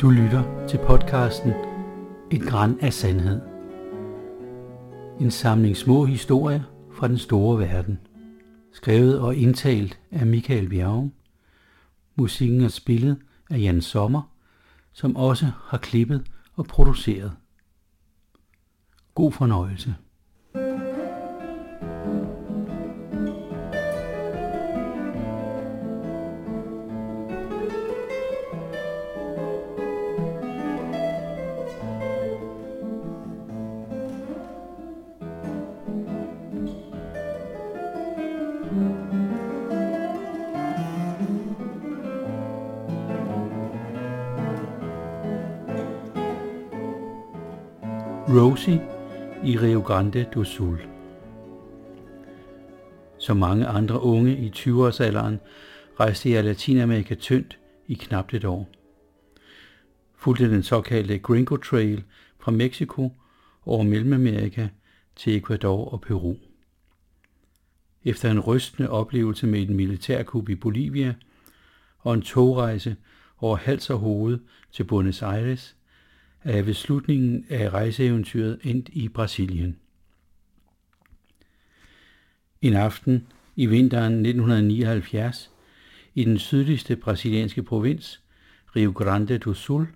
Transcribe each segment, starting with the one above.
Du lytter til podcasten Et græn af sandhed. En samling små historier fra den store verden. Skrevet og indtalt af Michael Bjerg. Musikken er spillet af Jan Sommer, som også har klippet og produceret. God fornøjelse. Rosie i Rio Grande do Sul. Som mange andre unge i 20-årsalderen rejste jeg Latinamerika tyndt i knap et år. Fulgte den såkaldte Gringo Trail fra Mexico over Mellemamerika til Ecuador og Peru. Efter en rystende oplevelse med et militærkup i Bolivia og en togrejse over hals og hoved til Buenos Aires, er ved slutningen af rejseeventyret endt i Brasilien. En aften i vinteren 1979 i den sydligste brasilianske provins, Rio Grande do Sul,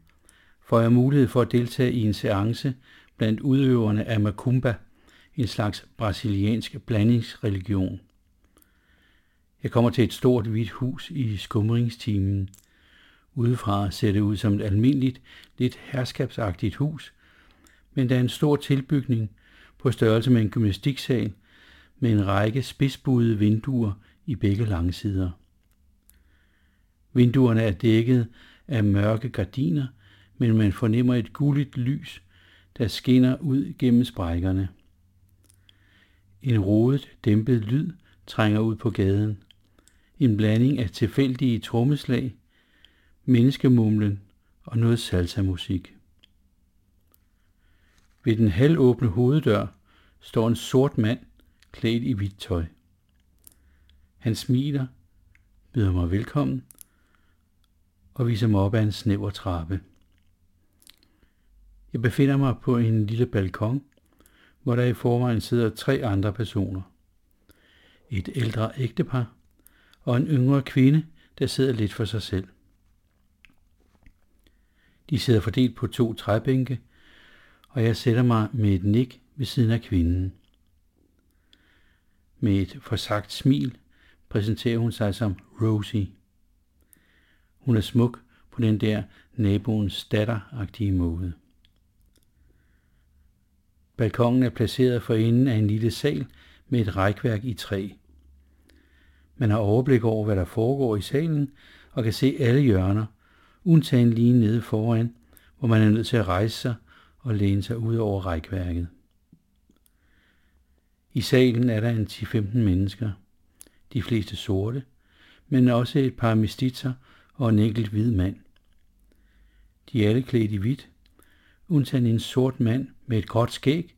får jeg mulighed for at deltage i en seance blandt udøverne af Macumba, en slags brasiliansk blandingsreligion. Jeg kommer til et stort hvidt hus i skumringstimen. Udefra ser det ud som et almindeligt, lidt herskabsagtigt hus, men der er en stor tilbygning på størrelse med en gymnastiksal med en række spidsbudede vinduer i begge langsider. Vinduerne er dækket af mørke gardiner, men man fornemmer et gulligt lys, der skinner ud gennem sprækkerne. En rodet, dæmpet lyd trænger ud på gaden. En blanding af tilfældige trommeslag, menneskemumlen og noget salsa-musik. Ved den halvåbne hoveddør står en sort mand klædt i hvidt tøj. Han smiler, byder mig velkommen og viser mig op ad en snæver trappe. Jeg befinder mig på en lille balkon, hvor der i forvejen sidder tre andre personer. Et ældre ægtepar og en yngre kvinde, der sidder lidt for sig selv. De sidder fordelt på to træbænke, og jeg sætter mig med et nik ved siden af kvinden. Med et forsagt smil præsenterer hun sig som Rosie. Hun er smuk på den der naboens datteragtige måde. Balkongen er placeret for enden af en lille sal med et rækværk i træ. Man har overblik over, hvad der foregår i salen, og kan se alle hjørner, undtagen lige nede foran, hvor man er nødt til at rejse sig og læne sig ud over rækværket. I salen er der en 10-15 mennesker, de fleste sorte, men også et par mestitser og en enkelt hvid mand. De er alle klædt i hvidt, undtagen en sort mand med et gråt skæg,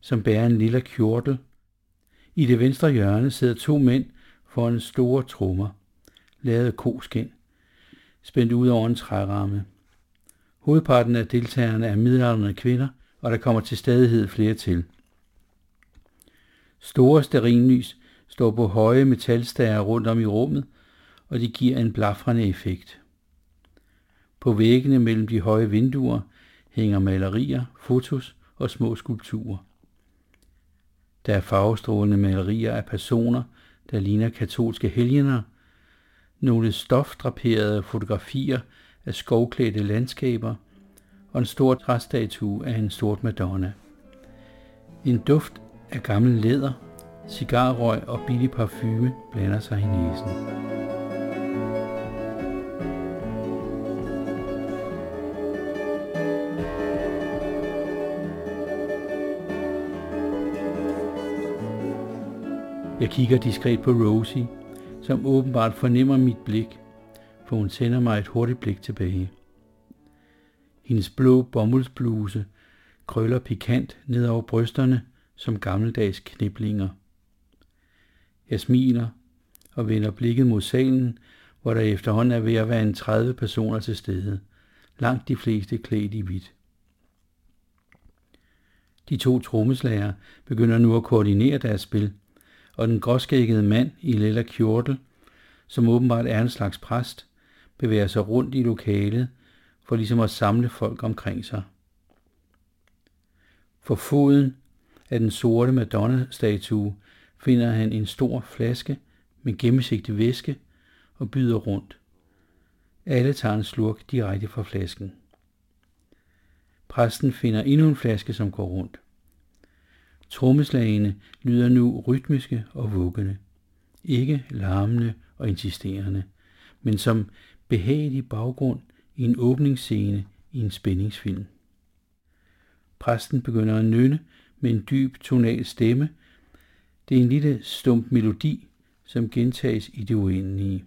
som bærer en lille kjortel. I det venstre hjørne sidder to mænd foran store trommer, lavet af koskin spændt ud over en træramme. Hovedparten af deltagerne er middelalderne kvinder, og der kommer til stadighed flere til. Store sterinlys står på høje metalstager rundt om i rummet, og de giver en blafrende effekt. På væggene mellem de høje vinduer hænger malerier, fotos og små skulpturer. Der er farvestrålende malerier af personer, der ligner katolske helgener – nogle stofdraperede fotografier af skovklædte landskaber og en stor træstatue af en sort Madonna. En duft af gammel læder, cigarrøg og billig parfume blander sig i næsen. Jeg kigger diskret på Rosie, som åbenbart fornemmer mit blik, for hun sender mig et hurtigt blik tilbage. Hendes blå bomuldsbluse krøller pikant ned over brysterne som gammeldags kniblinger. Jeg smiler og vender blikket mod salen, hvor der efterhånden er ved at være en 30 personer til stede. langt de fleste klædt i hvidt. De to trommeslager begynder nu at koordinere deres spil, og den gråskækkede mand i lilla kjortel, som åbenbart er en slags præst, bevæger sig rundt i lokalet for ligesom at samle folk omkring sig. For foden af den sorte Madonna-statue finder han en stor flaske med gennemsigtig væske og byder rundt. Alle tager en slurk direkte fra flasken. Præsten finder endnu en flaske, som går rundt. Trommeslagene lyder nu rytmiske og vuggende. Ikke larmende og insisterende, men som behagelig baggrund i en åbningsscene i en spændingsfilm. Præsten begynder at nynne med en dyb tonal stemme. Det er en lille stump melodi, som gentages i det uendelige.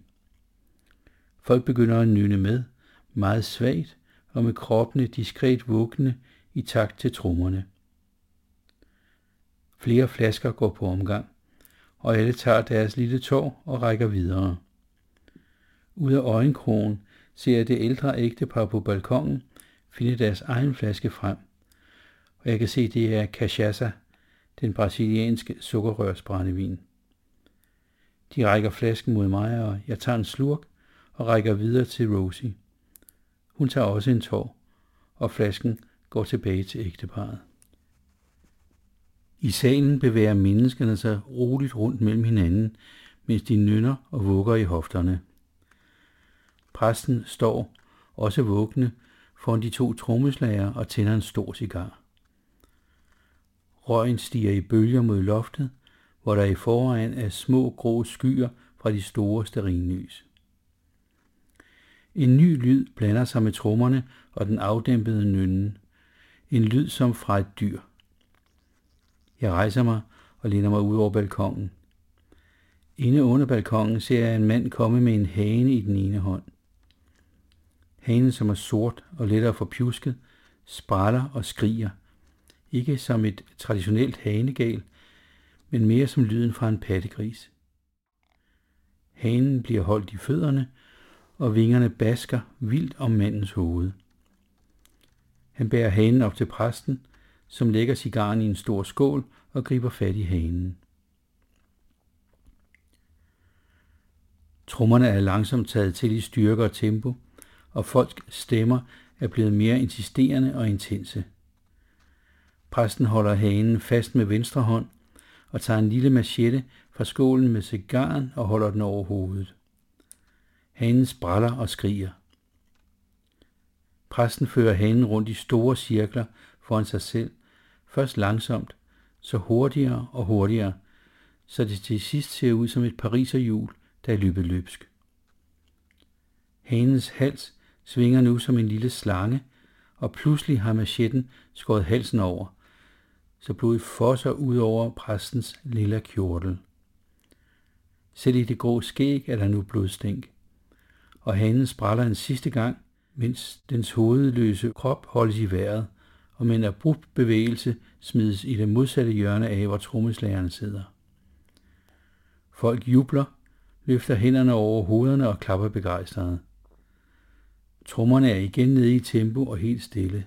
Folk begynder at nynne med, meget svagt og med kroppene diskret vuggende i takt til trommerne. Flere flasker går på omgang, og alle tager deres lille tår og rækker videre. Ud af øjenkrogen ser jeg det ældre ægtepar på balkongen finde deres egen flaske frem, og jeg kan se, det er cachaça, den brasilianske sukkerrørsbrændevin. De rækker flasken mod mig, og jeg tager en slurk og rækker videre til Rosie. Hun tager også en tår, og flasken går tilbage til ægteparet. I salen bevæger menneskene sig roligt rundt mellem hinanden, mens de nynner og vugger i hofterne. Præsten står, også vågne, foran de to trommeslager og tænder en stor cigar. Røgen stiger i bølger mod loftet, hvor der i foran er små grå skyer fra de store sterinlys. En ny lyd blander sig med trommerne og den afdæmpede nynnen. En lyd som fra et dyr. Jeg rejser mig og læner mig ud over balkongen. Inde under balkongen ser jeg en mand komme med en hane i den ene hånd. Hanen, som er sort og lettere forpjusket, spræller og skriger. Ikke som et traditionelt hanegal, men mere som lyden fra en pattegris. Hanen bliver holdt i fødderne, og vingerne basker vildt om mandens hoved. Han bærer hanen op til præsten, som lægger cigaren i en stor skål og griber fat i hanen. Trummerne er langsomt taget til i styrke og tempo, og folks stemmer er blevet mere insisterende og intense. Præsten holder hanen fast med venstre hånd og tager en lille machette fra skålen med cigaren og holder den over hovedet. Hanen spræller og skriger. Præsten fører hanen rundt i store cirkler foran sig selv, først langsomt, så hurtigere og hurtigere, så det til sidst ser ud som et pariserhjul, der er løbet løbsk. Hanens hals svinger nu som en lille slange, og pludselig har machetten skåret halsen over, så blodet fosser ud over præstens lille kjortel. Selv i det grå skæg er der nu blodstænk, og hanen spræller en sidste gang, mens dens hovedløse krop holdes i vejret, og med en abrupt bevægelse smides i det modsatte hjørne af, hvor trommeslageren sidder. Folk jubler, løfter hænderne over hovederne og klapper begejstrede. Trommerne er igen nede i tempo og helt stille.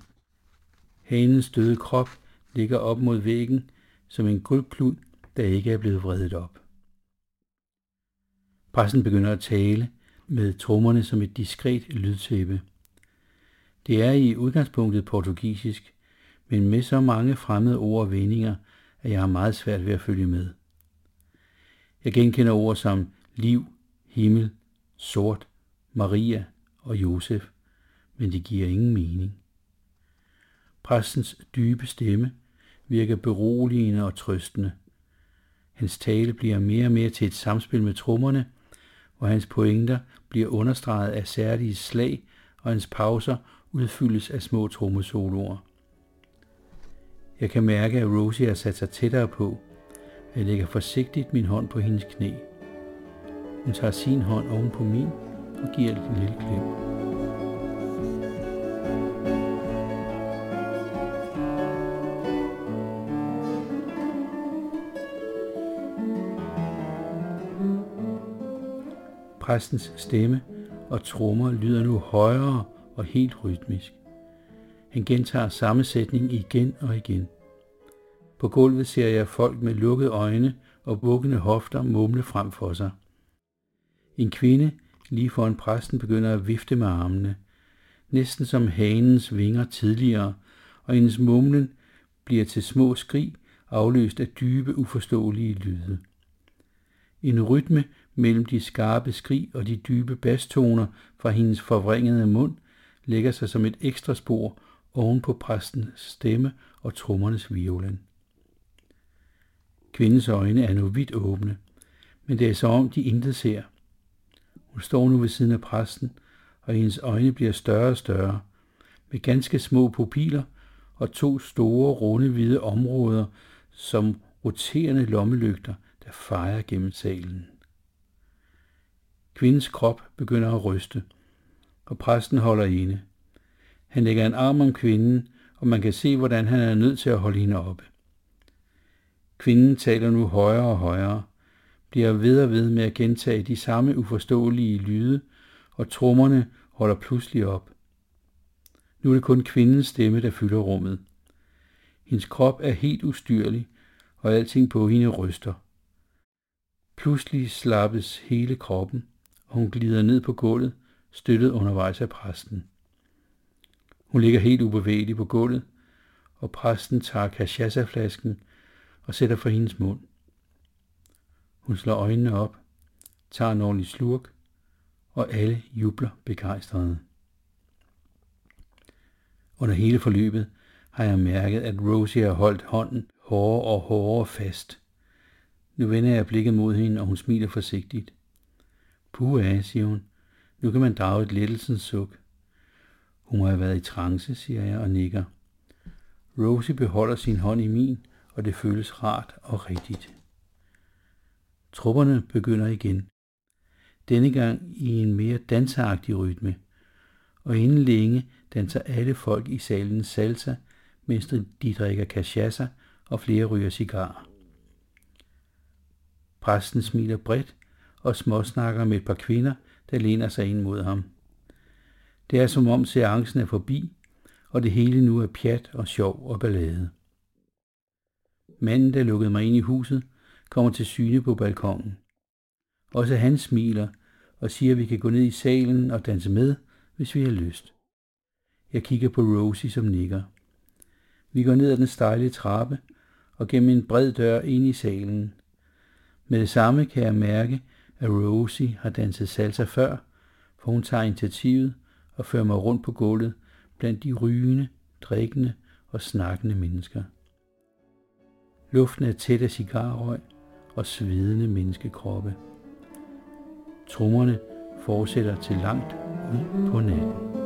Hanens døde krop ligger op mod væggen som en guldklud, der ikke er blevet vredet op. Præsten begynder at tale med trommerne som et diskret lydtæppe. Det er i udgangspunktet portugisisk, men med så mange fremmede ord og vendinger, at jeg har meget svært ved at følge med. Jeg genkender ord som liv, himmel, sort, Maria og Josef, men det giver ingen mening. Præstens dybe stemme virker beroligende og trøstende. Hans tale bliver mere og mere til et samspil med trommerne, hvor hans pointer bliver understreget af særlige slag, og hans pauser udfyldes af små trommesoloer. Jeg kan mærke, at Rosie har sat sig tættere på. Jeg lægger forsigtigt min hånd på hendes knæ. Hun tager sin hånd oven på min og giver et lille klem. Præstens stemme og trommer lyder nu højere og helt rytmisk. Han gentager samme sætning igen og igen. På gulvet ser jeg folk med lukkede øjne og bukkende hofter mumle frem for sig. En kvinde lige foran præsten begynder at vifte med armene, næsten som hanens vinger tidligere, og hendes mumlen bliver til små skrig, afløst af dybe, uforståelige lyde. En rytme mellem de skarpe skrig og de dybe bastoner fra hendes forvrængede mund lægger sig som et ekstra spor oven på præstens stemme og trommernes violen. Kvindens øjne er nu vidt åbne, men det er så om, de intet ser. Hun står nu ved siden af præsten, og hendes øjne bliver større og større, med ganske små pupiller og to store, runde, hvide områder, som roterende lommelygter, der fejrer gennem salen. Kvindens krop begynder at ryste, og præsten holder inde. Han lægger en arm om kvinden, og man kan se, hvordan han er nødt til at holde hende oppe. Kvinden taler nu højere og højere, bliver ved og ved med at gentage de samme uforståelige lyde, og trommerne holder pludselig op. Nu er det kun kvindens stemme, der fylder rummet. Hendes krop er helt ustyrlig, og alting på hende ryster. Pludselig slappes hele kroppen, og hun glider ned på gulvet, støttet undervejs af præsten. Hun ligger helt ubevægelig på gulvet, og præsten tager kashasaflasken og sætter for hendes mund. Hun slår øjnene op, tager en ordentlig slurk, og alle jubler begejstrede. Under hele forløbet har jeg mærket, at Rosie har holdt hånden hårdere og hårdere fast. Nu vender jeg blikket mod hende, og hun smiler forsigtigt. Puh, siger hun. Nu kan man drage et lettelsens suk. Hun må have været i trance, siger jeg og nikker. Rosie beholder sin hånd i min, og det føles rart og rigtigt. Trupperne begynder igen. Denne gang i en mere danseragtig rytme. Og inden længe danser alle folk i salen salsa, mens de drikker cachaça og flere ryger cigar. Præsten smiler bredt og småsnakker med et par kvinder, der læner sig ind mod ham. Det er som om seancen er forbi, og det hele nu er pjat og sjov og ballade. Manden, der lukkede mig ind i huset, kommer til syne på balkongen. Også han smiler og siger, at vi kan gå ned i salen og danse med, hvis vi har lyst. Jeg kigger på Rosie, som nikker. Vi går ned ad den stejle trappe og gennem en bred dør ind i salen. Med det samme kan jeg mærke, at Rosie har danset salsa før, for hun tager initiativet og fører mig rundt på gulvet blandt de rygende, drikkende og snakkende mennesker. Luften er tæt af cigarrøg og svedende menneskekroppe. Trummerne fortsætter til langt ud på natten.